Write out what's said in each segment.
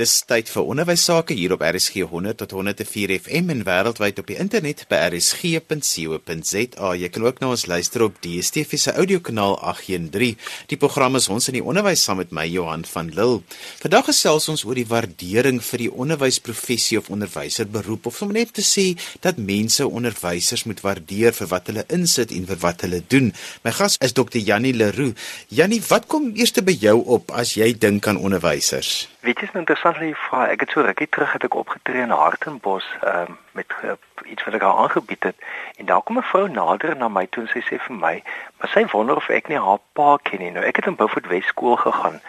Dis tyd vir onderwys sake hier op RSG 100 tot 104 FM en wêreldwyd op die internet by rsg.co.za. Jy kan ook na ons luister op DStv se audiokanaal 813. Die program is ons in die onderwys saam met my Johan van Lille. Vandag gesels ons oor die waardering vir die onderwysprofessie of onderwyser beroep of om net te sê dat mense onderwysers moet waardeer vir wat hulle insit en vir wat hulle doen. My gas is Dr. Jannie Leroux. Jannie, wat kom eers by jou op as jy dink aan onderwysers? Weet jy, is interessant dat jy vra. Ek het so rukkie terug het ek opgetree in Hartenbos um, met uh, iets wat ek haar aangebied het en daar kom 'n vrou nader na my toe en sy sê vir my, "Maar sy wonder of ek nie haar pa ken nie." Nou ek het in Beaufort Wes skool gegaan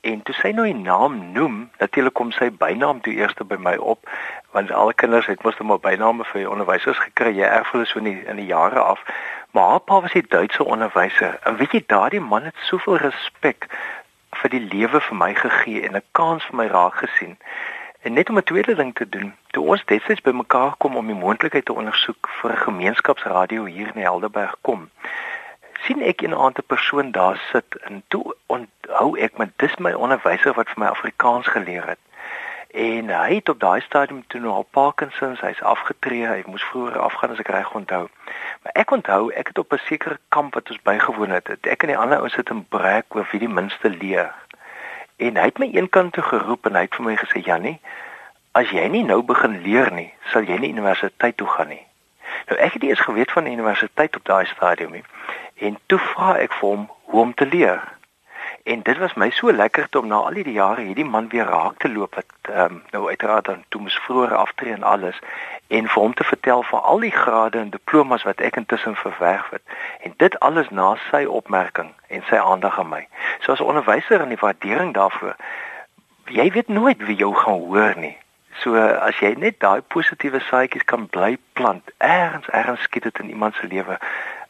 en toe sy nou die naam noem, natuurlik kom sy bynaam toe eers by my op want al die kinders het mos net maar byname vir onderwysers gekry. Jy erf hulle so in die, in die jare af. Maar haar pa was 'n Duitse onderwyser. En weet jy, daardie man het soveel respek vir die lewe vir my gegee en 'n kans vir my raak gesien. En net om 'n tweede ding te doen, toe ons destyds bymekaar kom om die moontlikheid te ondersoek vir 'n gemeenskapsradio hier in Helderberg kom, sien ek 'n aantal persoon daar sit en toe onthou ek met dis my onderwyser wat vir my Afrikaans geleer het. En hy het op daai stadium toe nou al Parkinsons, hy's afgetree, hy moes vroeër afgaan as ek reg onthou. Maar ek onthou, ek het op 'n sekere kamp wat ons bygewoon het, het ek en die ander ouens sit in breek oor wie die minste leer. En hy het my eenkant toe geroep en hy het vir my gesê, "Jannie, as jy nie nou begin leer nie, sal jy nie universiteit toe gaan nie." Nou ek het nie eens geweet van die universiteit op daai stadium nie. En toe vra ek vir hom hoe om te leer. En dit was my so lekker om na al die jare hierdie man weer raak te loop wat ehm um, nou uiteraard dan toe moes vroeër aftree en alles en vir hom te vertel van al die grade en diplomas wat ek intussen verwerf het en dit alles na sy opmerking en sy aandag aan my. So as onderwyser en die waardering daarvoor jy weet nooit wie jou gaan hoor nie. So as jy net daai positiewe saadjies kan bly plant, ergens ergens skiet dit in iemand se lewe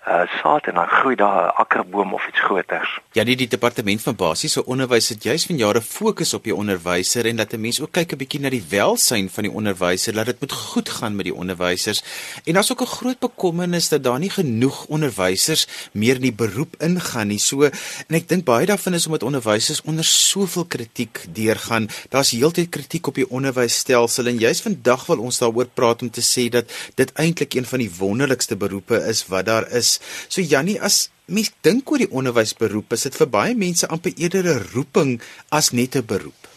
uh saad en dan groei daar 'n akkerboom of iets groters. Ja, die, die departement van basiese onderwys het juis van jare fokus op die onderwyser en dat 'n mens ook kyk 'n bietjie na die welsyn van die onderwyser, dat dit moet goed gaan met die onderwysers. En daar's ook 'n groot bekommernis dat daar nie genoeg onderwysers meer in die beroep ingaan nie. So en ek dink baie daarvan is omdat onderwysers onder soveel kritiek deurgaan. Daar's heeltyd kritiek op die onderwysstelsel en juis vandag wil ons daaroor praat om te sê dat dit eintlik een van die wonderlikste beroepe is wat daar is So Jannie, as mens dink oor die onderwysberoep, is dit vir baie mense amper eerder 'n roeping as net 'n beroep.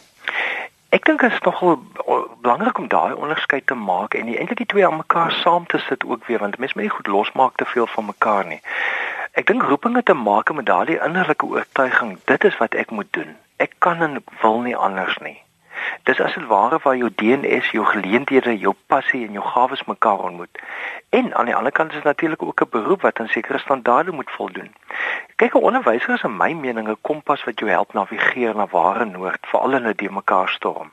Ek dink dit is nogal belangrik om daai onderskeid te maak en eintlik die twee aan mekaar saam te sit ook weer want mense moet nie goed losmaak te veel van mekaar nie. Ek dink roepinge te maak met daardie innerlike oortuiging, dit is wat ek moet doen. Ek kan en wil nie anders nie. Dis as dit ware waar jou DNS, jou geleenthede, jou passie en jou gawes mekaar ontmoet. En aan die ander kant is natuurlik ook 'n beroep wat aan sekere standaarde moet voldoen. Kyk, 'n onderwyser is in my mening 'n kompas wat jou help navigeer na ware noord, veral in 'n die mekaar storm.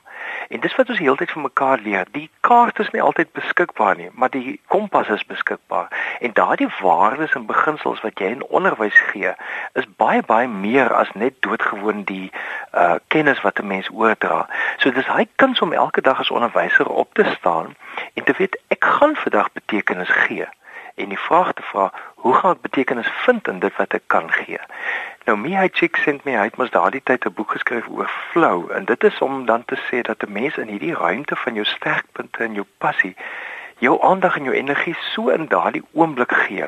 En dis wat ons heeltyd van mekaar leer. Die kaart is nie altyd beskikbaar nie, maar die kompas is beskikbaar. En daardie waardes en beginsels wat jy in onderwys gee, is baie baie meer as net doodgewoon die uh kennis wat 'n mens oordra. So dis hy kuns om elke dag as onderwyser op te staan en te weet ek gaan vandag betekenis gee en die vraag te vra, hoe gaan ek betekenis vind in dit wat ek kan gee? Nou Mihai Csikszentmihalyi my het mos daardie tyd 'n boek geskryf oor flow en dit is om dan te sê dat 'n mens in hierdie ruimte van jou sterkpunte en jou passie jou aandag en jou energie so in daardie oomblik gee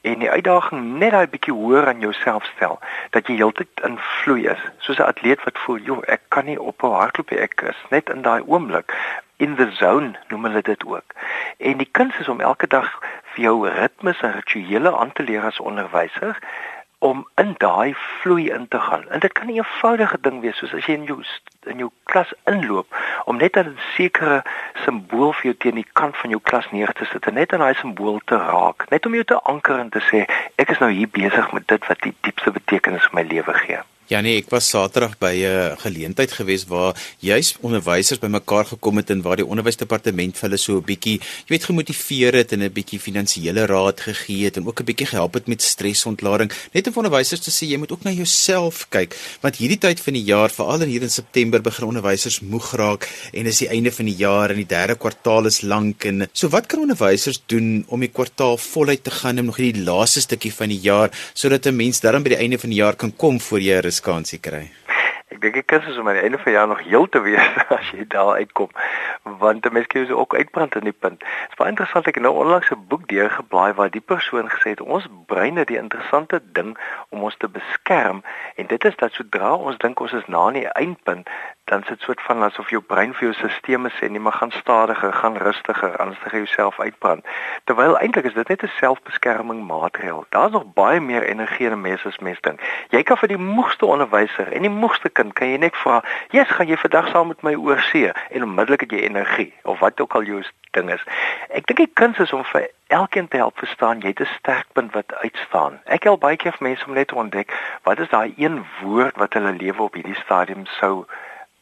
en die uitdaging net daai bietjie hoër aan jouself stel dat jy heeltyd in vloei is soos 'n atleet wat voel joh ek kan nie ophou hardloop ek is net in daai oomblik in the zone noem hulle dit ook en die kuns is om elke dag vir jou ritmes en rituele aan te leer as onderwyser om in daai vloei in te gaan. En dit kan 'n eenvoudige ding wees soos as jy in jou in jou klas inloop om net 'n sekere simbool vir jou teen die kant van jou klas neer te sit en net aan daai simbool te raak, net om jou te anker en te sê ek is nou hier besig met dit wat die diepste betekenis vir my lewe gee. Ja nee, ek was Saterdag by 'n geleentheid gewees waar juis onderwysers bymekaar gekom het en waar die onderwysdepartement vir hulle so 'n bietjie, jy weet, gemotiveer het en 'n bietjie finansiële raad gegee het en ook 'n bietjie gehelp het met stresontlading. Net om onderwysers te sê jy moet ook na jouself kyk, want hierdie tyd van die jaar, veral hier in September, begin onderwysers moeg raak en is die einde van die jaar en die derde kwartaal is lank en so wat kan onderwysers doen om die kwartaal voluit te gaan en nog hierdie laaste stukkie van die jaar sodat 'n mens dan by die einde van die jaar kan kom voor jy 'n kansie kry? Ek dink ek kan soms aan die einde van die jaar nog heel te wees as jy daar uitkom want mense kry so ook uitbrand in die punt. Dit is baie interessant ek het nou onlangs 'n boek deurgeblaai waar die persoon gesê het ons brein het die interessante ding om ons te beskerm en dit is dat sodra ons dink ons is na aan die eindpunt dan sit soort van asof jou brein vir jou stelsels sê nee maar gaan stadiger, gaan rustiger, anders gaan jy jouself uitbrand. Terwyl eintlik is dit net 'n selfbeskerming maatreël. Daar's nog baie meer energie in 'n mens as mens dink. Jy kan vir die moegste onderwyser en die moegste kind kan jy net vra, "Jesus, gaan jy vandag saam met my oor see?" en onmiddellik het jy energie of wat ook al jou ding is. Ek dink die kuns is om vir elkeen te help verstaan jy het 'n sterkpunt wat uitstaan. Ek help baie keer vir mense om net te ontdek wat is daai een woord wat hulle lewe op hierdie stadium sou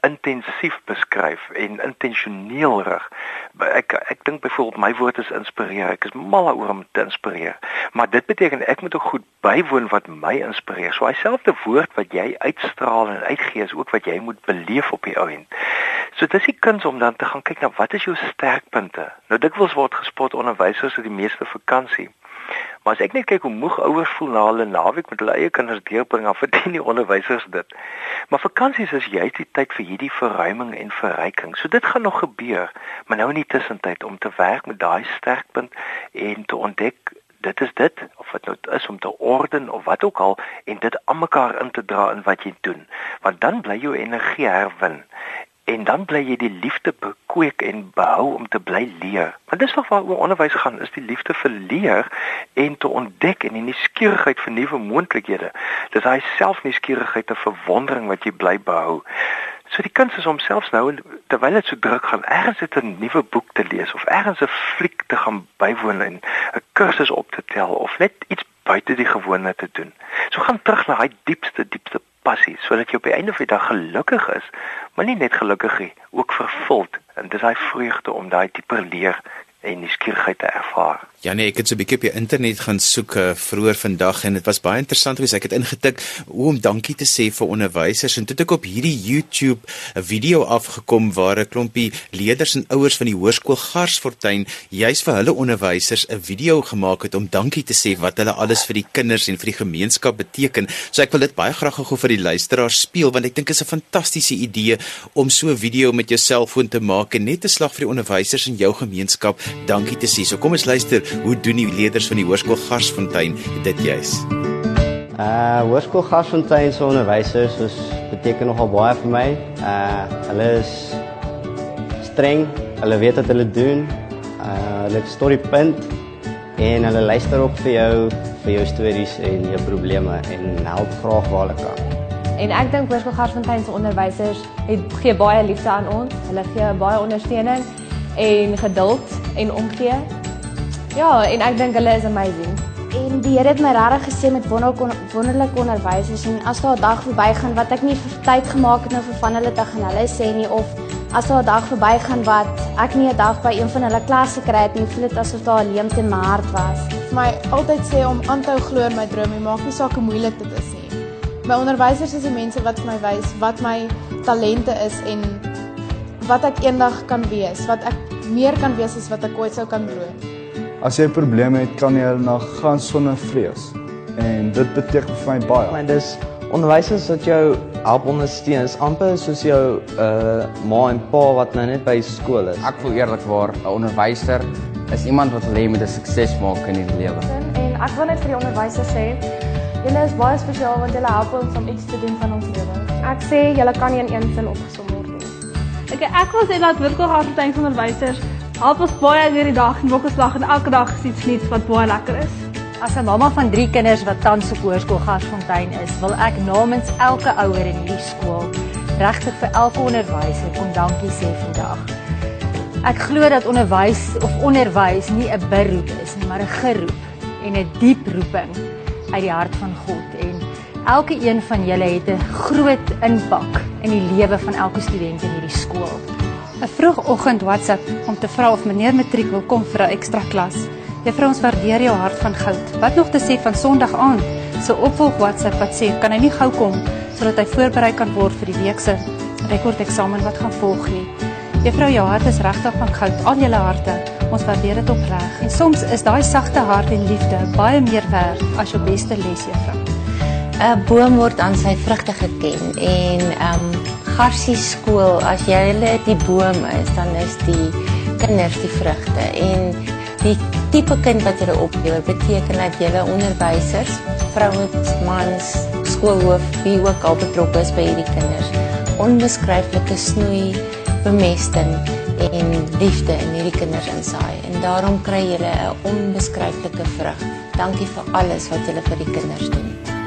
intensief beskryf en intentioneel rig. Ek ek dink byvoorbeeld my woord is inspireer. Ek is mal daaroor om te inspireer. Maar dit beteken ek moet ook goed bywoon wat my inspireer. So dieselfde woord wat jy uitstraal en uitgee is ook wat jy moet beleef op die ou end. So dis die kuns om dan te gaan kyk na wat is jou sterkpunte. Nou dikwels word gespot onderwysers het die meeste vakansie. Maar as ek net kyk hoe moeg ouers voel na hulle naweek met hulle eie kinders deurbring, dan verdien die onderwysers dit. Maar vakansies is juist die tyd vir hierdie verruiming en verryking. So dit gaan nog gebeur, maar nou in die tussentyd om te werk met daai sterkpunt en te ontdek dit is dit of wat nou is om te orden of wat ook al en dit almekaar in te dra in wat jy doen. Want dan bly jou energie herwin en dan bly jy die liefde bekweek en behou om te bly leer. Want dis nog waaroor onderwys gaan, is die liefde vir leer en te ontdek en die nuuskierigheid vir nuwe moontlikhede. Dis daai selfnuuskierigheid en verwondering wat jy bly behou. So die kuns is om selfs nou terwyl dit so druk gaan, ergens het 'n nuwe boek te lees of ergens 'n fliek te gaan bywoon en 'n kursus op te tel of net iets buite die gewone te doen. So gaan terug na daai diepste diepste passie sodat jy op die einde van die dag gelukkig is, maar nie net gelukkig nie, ook vervuld. En dis daai vreugde om daai dieper leer en nuuskierigheid te ervaar. Ja nee, ek het so 'n bietjie op die internet gaan soek uh, vroeër vandag en dit was baie interessant geweest. Ek het ingetik hoe om dankie te sê vir onderwysers en toe het ek op hierdie YouTube 'n video afgekom waar 'n klompie leerders en ouers van die hoërskool Garsfontein juis vir hulle onderwysers 'n video gemaak het om dankie te sê wat hulle alles vir die kinders en vir die gemeenskap beteken. So ek wil dit baie graag gou vir die luisteraars speel want ek dink dit is 'n fantastiese idee om so 'n video met jou selfoon te maak en net 'n slag vir die onderwysers in jou gemeenskap dankie te sê. So kom ons luister, hoe doen die leerders van die Hoërskool Garsfontein dit juis? Uh Hoërskool Garsfontein se onderwysers is beteken nogal baie vir my. Uh hulle is streng, hulle weet wat hulle doen. Uh hulle storie punt en hulle luister ook vir jou vir jou stories en jou probleme en help graag waar hulle kan. En ek dink Hoërskool Garsfontein se onderwysers het gee baie liefde aan ons. Hulle gee baie ondersteuning en geduld en omgee. Ja, en ek dink hulle is amazing. En die Here het my regtig gesê met wonderlike onderwysers en as daar 'n dag verbygaan wat ek nie tyd gemaak het nou vir van hulle te gaan hulle sê nie of as daar 'n dag verbygaan wat ek nie 'n dag by een van hulle klasse kry het nie, voel dit asof daar 'n leemte in my hart was. My altyd sê om aan te hou glo in my drome, maak nie saak hoe moeilik dit is nie. My onderwysers is die mense wat vir my wys wat my talente is en wat ek eendag kan wees, wat ek meer kan wees as wat ek ooit sou kan droom. As jy probleme het, kan jy hulle gaan sonder vrees. En dit beteken vir my baie. Maar dis onderwysers wat jou help ondersteun. Is amper soos jou uh ma en pa wat nou net by skool is. Ek voel eerlikwaar 'n onderwyser is iemand wat wil hê met 'n sukses maak in die lewe. En ek wil net vir die onderwysers sê, julle is baie spesiaal want julle help ons om iets te doen van ons lewe. Ek sê julle kan nie in een sin opgesom Ek ek wil sê dat Wirkelgaartyn se onderwysers help ons baie deur die dag en Wokkelslag en elke dag iets nuuts wat baie lekker is. As 'n mamma van 3 kinders wat tans op hoërskool Garsfontein is, wil ek namens elke ouer in hierdie skool regtig vir elke onderwyser kom dankie sê vandag. Ek glo dat onderwys of onderwys nie 'n beroep is nie, maar 'n geroep en 'n diep roeping uit die hart van God en elke een van julle het 'n groot impak in die lewe van elke student in hierdie skool. 'n Vroegoggend WhatsApp om te vra of meneer matriek wil kom vir 'n ekstra klas. Juffrou ons waardeer jou hart van goud. Wat nog te sê van Sondag aand? So opvolg WhatsApp wat sê kan hy nie gou kom sodat hy voorberei kan word vir die week se rekordeksamen wat gaan volg nie. Juffrou jou hart is regtig van goud. Al julle harte, ons waardeer dit opreg. En soms is daai sagte hart en liefde baie meer werd as jou beste les, juffrou. 'n boom word aan sy vrugte geken en ehm um, Garsie skool, as jy hulle die boom is, dan is die kinders die vrugte en die tipe kind wat jy oplewer beteken dat jy onderwysers, vrouens, mans, skoolhoof, wie ook al betrokke is by hierdie kinders, onbeskryflike snoei, bemesting en liefde in hierdie kinders insaai en daarom kry jy 'n onbeskryflike vrug. Dankie vir alles wat jy vir die kinders doen.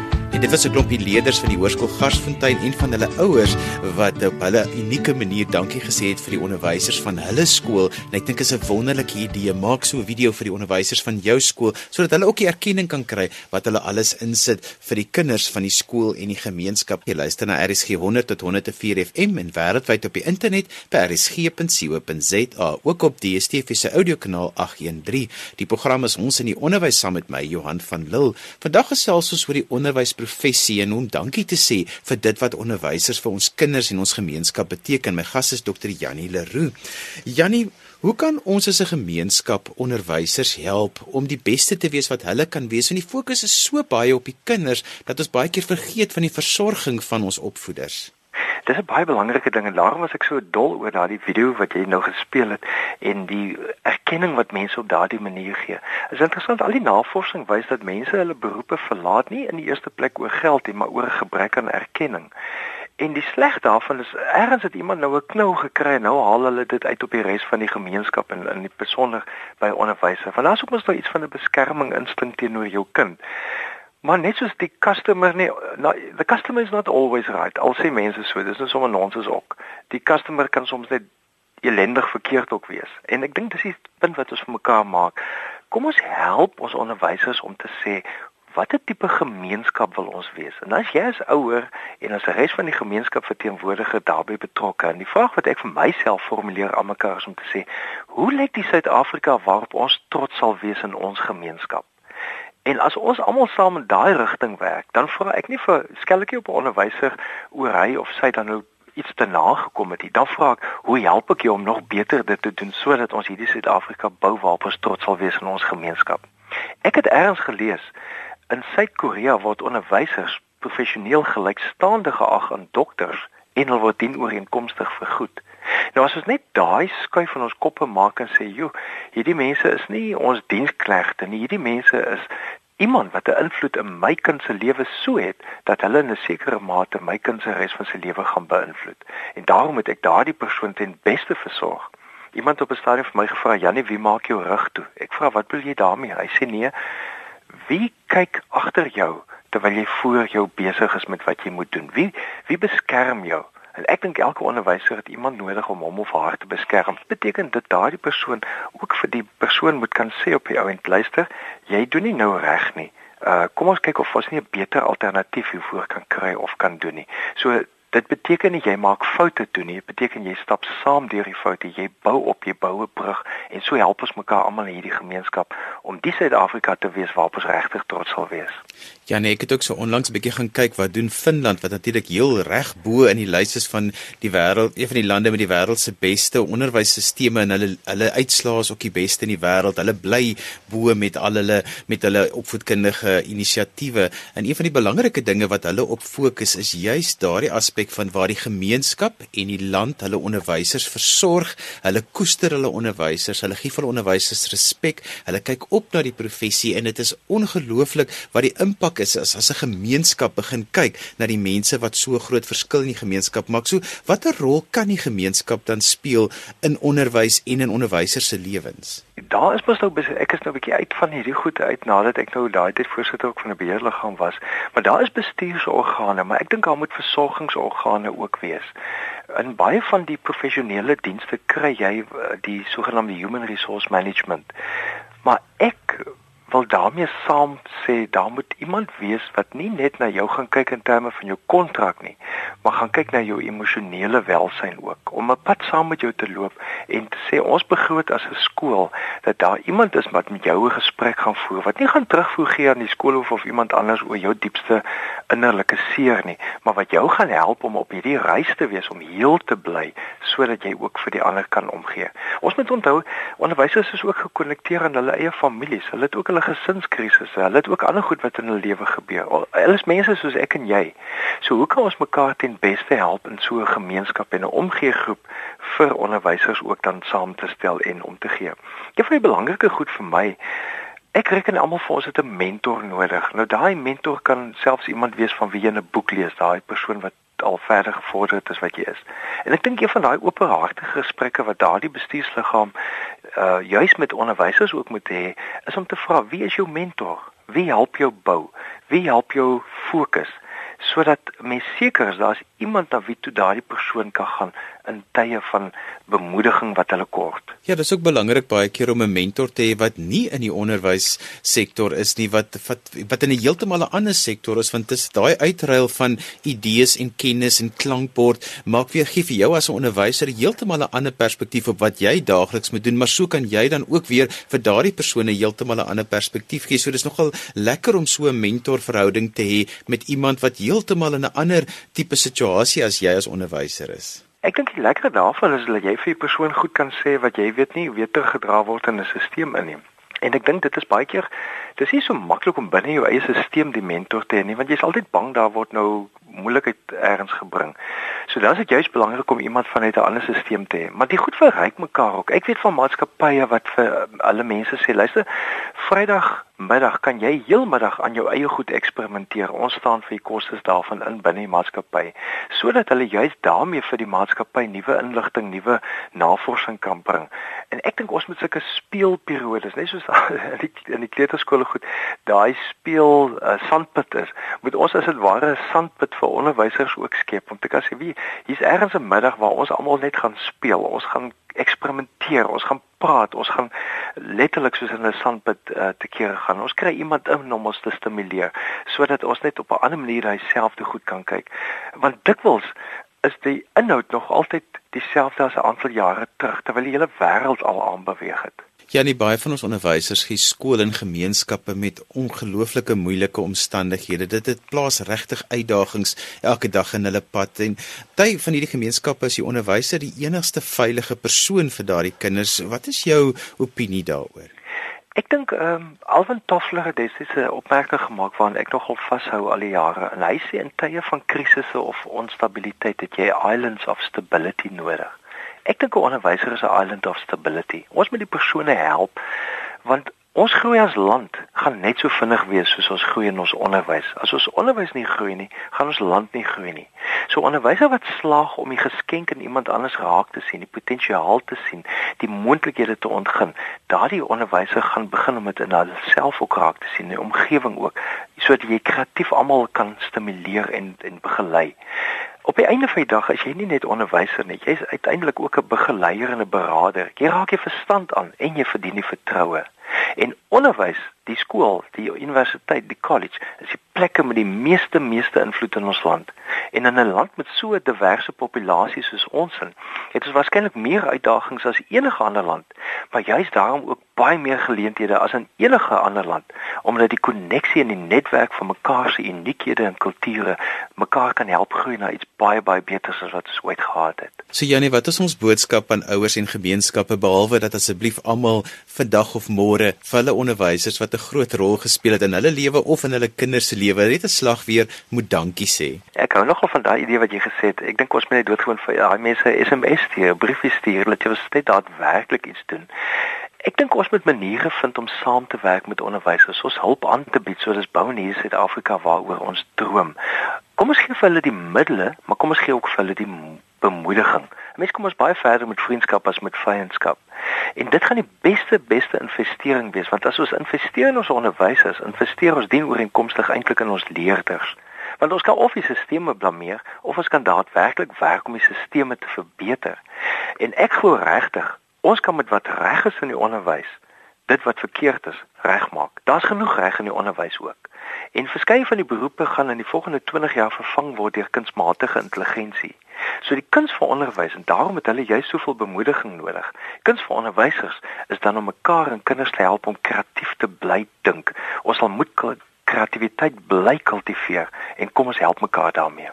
Dit was 'n klompie leerders van die Hoërskool Garsfontein en van hulle ouers wat op hulle unieke manier dankie gesê het vir die onderwysers van hulle skool. En ek dink dit is 'n wonderlike idee. Maak so 'n video vir die onderwysers van jou skool sodat hulle ook die erkenning kan kry wat hulle alles insit vir die kinders van die skool en die gemeenskap. Jy luister na RSG 100 tot 104 FM en wêreldwyd op die internet by rsg.co.za, ook op DStv se audiokanaal 813. Die program is ons in die onderwys saam met my Johan van Lille. Vandag gesels ons oor die onderwys professie en om dankie te sê vir dit wat onderwysers vir ons kinders en ons gemeenskap beteken. My gas is Dr. Jannie Leroux. Jannie, hoe kan ons as 'n gemeenskap onderwysers help om die beste te wees wat hulle kan wees? Want die fokus is so baie op die kinders dat ons baie keer vergeet van die versorging van ons opvoeders. Dis 'n baie belangrike ding en daarom was ek so dol oor daardie video wat jy nou gespeel het en die erkenning wat mense op daardie manier gee. Is interessant al die navorsing wys dat mense hulle beroepe verlaat nie in die eerste plek oor geld nie, maar oor 'n gebrek aan erkenning. En die sleg daarvan is ergens het iemand nou 'n knou gekry en nou haal hulle dit uit op die res van die gemeenskap en in die besonder by onderwysers. Want daar's ook mos nou iets van 'n beskerming instink teenoor jou kind. Maar net soos die customer nie nou, the customer is not always right. Al sê mense so, dis net sommer nonsens ook. Die customer kan soms net elendig verkeerd ook wees. En ek dink dis die punt wat ons vir mekaar maak. Kom ons help ons onderwysers om te sê watter tipe gemeenskap wil ons wees? En as jy as ouer en as die res van die gemeenskap verteenwoordiger daarbey betrokke, en die vraag wat ek vir myself formuleer aan mekaar is om te sê, hoe lyk die Suid-Afrika waarop ons trots sal wees in ons gemeenskap? En as ons almal saam in daai rigting werk, dan vra ek nie vir skelletjie op 'n onderwyser oor hy of sy dan nou iets te nagekom het nie. Dan vra ek, hoe help ek jou om nog beter dit te doen sodat ons hierdie Suid-Afrika bou waarop ons trots sal wees in ons gemeenskap? Ek het eers gelees in Suid-Korea word onderwysers professioneel gelykstaande geag aan dokters en hulle word dien ooreenkomstig vergoed. Nou as ons net daai skuif van ons koppe maak en sê, "Jo, hierdie mense is nie ons diensknegte nie. Hierdie mense is iemand wat 'n invloed in my kind se lewe so het dat hulle in 'n sekere mate my kind se res van sy lewe gaan beïnvloed. En daarom moet ek daardie persoon ten beste versorg." Iemand op 'n stadium vir my gevra, "Jannie, wie maak jou rug toe?" Ek vra, "Wat wil jy daarmee?" Hy sê, "Nee, wie kyk agter jou terwyl jy voor jou besig is met wat jy moet doen? Wie wie beskerm jou?" En ek dink elke onderwyser het iemand nodig om hom of haar te beskerm. Dit beteken dat daardie persoon ook vir die persoon moet kan sê op die ou end luister, jy doen nie nou reg nie. Uh kom ons kyk of ons nie 'n beter alternatief hiervoor kan kry of kan doen nie. So dit beteken nie jy maak foute toe nie. Dit beteken jy stap saam deur die foute. Jy bou op, jy bou 'n brug en so help ons mekaar almal in hierdie gemeenskap om die Suid-Afrika te wees waarop ons regtig trots sal wees. Ja nee, ek het ook so onlangs 'n bietjie gaan kyk wat doen Finland wat natuurlik heel reg bo in die lys is van die wêreld, een van die lande met die wêreld se beste onderwysstelsels en hulle hulle uitslae is ook die beste in die wêreld. Hulle bly bo met al hulle met hulle opvoedkundige inisiatiewe. En een van die belangrike dinge wat hulle op fokus is juis daardie aspek van waar die gemeenskap en die land hulle onderwysers versorg. Hulle koester hulle onderwysers, hulle gee vir onderwysers respek. Hulle kyk op na die professie en dit is ongelooflik wat die impak is as as 'n gemeenskap begin kyk na die mense wat so groot verskil in die gemeenskap maak. So watter rol kan die gemeenskap dan speel in onderwys en in onderwysers se lewens? Daar is mos nou ek is nou 'n bietjie uit van hierdie goede uit nadat ek nou daai tyd voorsitter ook van 'n beheerliggaam was, maar daar is bestuursorgane, maar ek dink daar moet versorgingsorgane ook wees. In baie van die professionele dienste kry jy eh, die sogenaamde human resource management. Maar ek wil daarmee saam sê daar moet iemand wees wat nie net na jou gaan kyk in terme van jou kontrak nie, maar gaan kyk na jou emosionele welsyn ook om 'n pad saam met jou te loop en te sê ons begroot as 'n skool dat daar iemand is wat met jou 'n gesprek gaan voer wat nie gaan terugvoer gee aan die skool of of iemand anders oor jou diepste innerlike seer nie, maar wat jou gaan help om op hierdie reis te wees om heel te bly sodat jy ook vir die ander kan omgee. Ons moet onthou onderwysers is ook gekonnekteer aan hulle eie families. Hulle het ook hulle gesinskrisisse. Hulle het ook ander goed wat in hulle lewe gebeur. Hulle is mense soos ek en jy. So hoe kan ons mekaar ten beste help in so 'n gemeenskap en 'n omgeegroep vir onderwysers ook dan saam te stel en om te gee? Een van die belangrike goed vir my Ek reken almal vir ons het 'n mentor nodig. Nou daai mentor kan selfs iemand wees van wie jy 'n boek lees, daai persoon wat al verder gevorderd is wat jy is. En ek dink een van daai openhartige gesprekke wat daardie bestuursliggaam uh juis met onderwysers ook moet hê, is om te vra wie is jou mentor? Wie help jou bou? Wie help jou fokus? sodat mens seker is daar's iemand na wie toe daardie persoon kan gaan in tye van bemoediging wat hulle kort. Ja, dis ook belangrik baie keer om 'n mentor te hê wat nie in die onderwyssektor is nie, wat wat wat in 'n heeltemal 'n ander sektor is want dit is daai uitruil van idees en kennis en klankbord maak weer gee vir jou as 'n onderwyser heeltemal 'n ander perspektief op wat jy daagliks moet doen, maar so kan jy dan ook weer vir daardie persone heeltemal 'n ander perspektief gee. So dis nogal lekker om so 'n mentorverhouding te hê met iemand wat heeltemal in 'n ander tipe situasie as jy as onderwyser is. Ek dink die lekker daarvan is dat jy vir 'n persoon goed kan sê wat jy weet nie weet te gedra word in 'n stelsel in nie. En ek dink dit is baie keer dis nie so maklik om binne jou eie stelsel die mentor te hê nie want jy's altyd bang daar word nou moeilikheid ergens gebring. So dan is dit juist belangrik om iemand vanuit 'n ander stelsel te hê. Maar die goed verryk mekaar ook. Ek weet van maatskappye wat vir alle mense sê, luister, Vrydag middag kan jy heelmiddag aan jou eie goed eksperimenteer. Ons staan vir die kostes daarvan in binne die maatskappy sodat hulle juist daarmee vir die maatskappy nuwe inligting, nuwe navorsing kan bring. En ek dink ons moet sulke speelperiodes, net soos in die in die kleuterskole goed, daai speel uh, sandpit is. Moet ons as dit ware 'n sandpit vir onderwysers ook skep om te kan sê wie hier's ergens 'n middag waar ons almal net gaan speel. Ons gaan eksperimenteer, ons gaan praat, ons gaan letterlik soos in 'n sandpit uh, te kere gaan. Ons kry iemand in om ons te stimuleer sodat ons net op 'n ander manier hy self te goed kan kyk. Want dikwels is die inhoud nog altyd dieselfde as 'n aantal jare terug terwyl die hele wêreld al aanbeweeg het. Ja, nie baie van ons onderwysers gee skool en gemeenskappe met ongelooflike moeilike omstandighede. Dit het plaas regtig uitdagings elke dag in hulle pad en ty van hierdie gemeenskappe is die onderwyser die enigste veilige persoon vir daardie kinders. Wat is jou opinie daaroor? Ek dink ehm um, Alvin Toffler het destyds 'n opmerking gemaak waaraan ek nogal vashou al die jare. En hy sê in tye van krisisse of onstabiliteit het jy islands of stability nodig. Ek dink 'n onderwyser is 'n island of stability. Ons moet die persone help want ons groei as land gaan net so vinnig wees soos ons groei in ons onderwys. As ons onderwys nie groei nie, gaan ons land nie groei nie. So onderwyser wat slaag om die geskenk in iemand anders raak te sien, die potensiaal te sien, die moontlikhede te ontgin, daardie onderwyser gaan begin om dit in hulself ook raak te sien, die omgewing ook, sodat jy kreatief almal kan stimuleer en en begelei. Op die einde van die dag is jy nie net onderwyser nie, jy's uiteindelik ook 'n begeleier en 'n beraader. Jy raak jy verstand aan en jy verdien die vertroue. En onderwys, die skool, die universiteit, die college, is die plekke met die meeste meeste invloed in ons land. En in 'n land met so 'n diverse populasie soos ons in, het ons waarskynlik meer uitdagings as enige ander land, maar juist daarom ook baie meer geleenthede as in enige ander land, omdat die koneksie en die netwerk van mekaar se uniekhede en kulture mekaar kan help groei na iets baie baie beters as wat ons ooit gehad het. So Janie, wat is ons boodskap aan ouers en gemeenskappe behalwe dat asseblief almal vandag of môre vir hulle onderwysers wat 'n groot rol gespeel het in hulle lewe of in hulle kinders se lewe net 'n slag weer moet dankie sê. Ek hou nogal van daai idee wat jy gesê het. Ek dink ons moet net doodgewoon vir daai mense SMS stuur, briefie stuur, dat jy net daadwerklik iets doen. Ek dink ons moet maniere vind om saam te werk met onderwysers, ons hulp aan te bied soos ons bou in hier Suid-Afrika waaroor ons droom. Kom ons gee vir hulle die middele, maar kom ons gee ook vir hulle die bemoediging. Mense kom ons baie verder met vriendskap as met vyandskap. En dit gaan die beste beste investering wees want as ons investeer in ons onderwysers, investeer ons dien ooreenkomstig eintlik in ons leerders. Want ons kan of die stelsels blameer of ons kan daadwerklik werk om die stelsels te verbeter. En ek glo regtig, ons kan met wat reg is in die onderwys, dit wat verkeerd is, regmaak. Daar's genoeg reg in die onderwys ook. En verskeie van die beroepe gaan in die volgende 20 jaar vervang word deur kunsmatige intelligensie. So die kuns vir onderwys en daarom het hulle juist soveel bemoediging nodig. Kuns vir onderwysers is dan om mekaar en kinders te help om kreatief te bly dink. Ons sal moet kreatiwiteit bly kultiveer en kom ons help mekaar daarmee.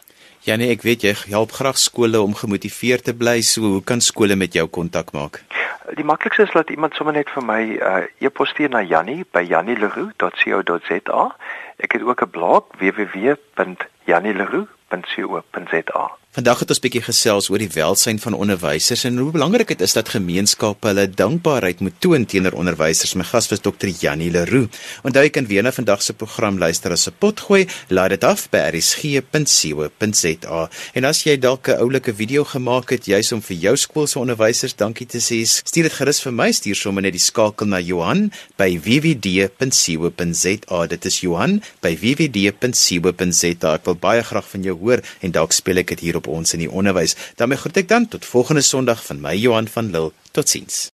Janie, ek weet jy help graag skole om gemotiveerd te bly. So hoe kan skole met jou kontak maak? Die maklikste is dat iemand sommer net vir my 'n uh, e-pos stuur na Jannie by jannieleroux.co.za. Ek het ook 'n blog www.jannieleroux.co.za. Vandag het ons bietjie gesels oor die welsyn van onderwysers en hoe belangrik dit is dat gemeenskappe hulle dankbaarheid moet toon teenoor onderwysers. My gas was Dr. Janie Leroux. Onthou jy kan weer na vandag se program luister as 'n potgooi. Laai dit af by rsg.co.za. En as jy dalk 'n oulike video gemaak het juis om vir jou skool se onderwysers dankie te sê, stuur dit gerus vir my. Stuur sommer net die skakel na Johan by wwd.co.za. Dit is Johan by wwd.co.za. Ek wil baie graag van jou hoor en dalk speel ek dit hier op ons in die onderwys. daarmee groet ek dan tot volgende Sondag van my Johan van Lille. Totsiens.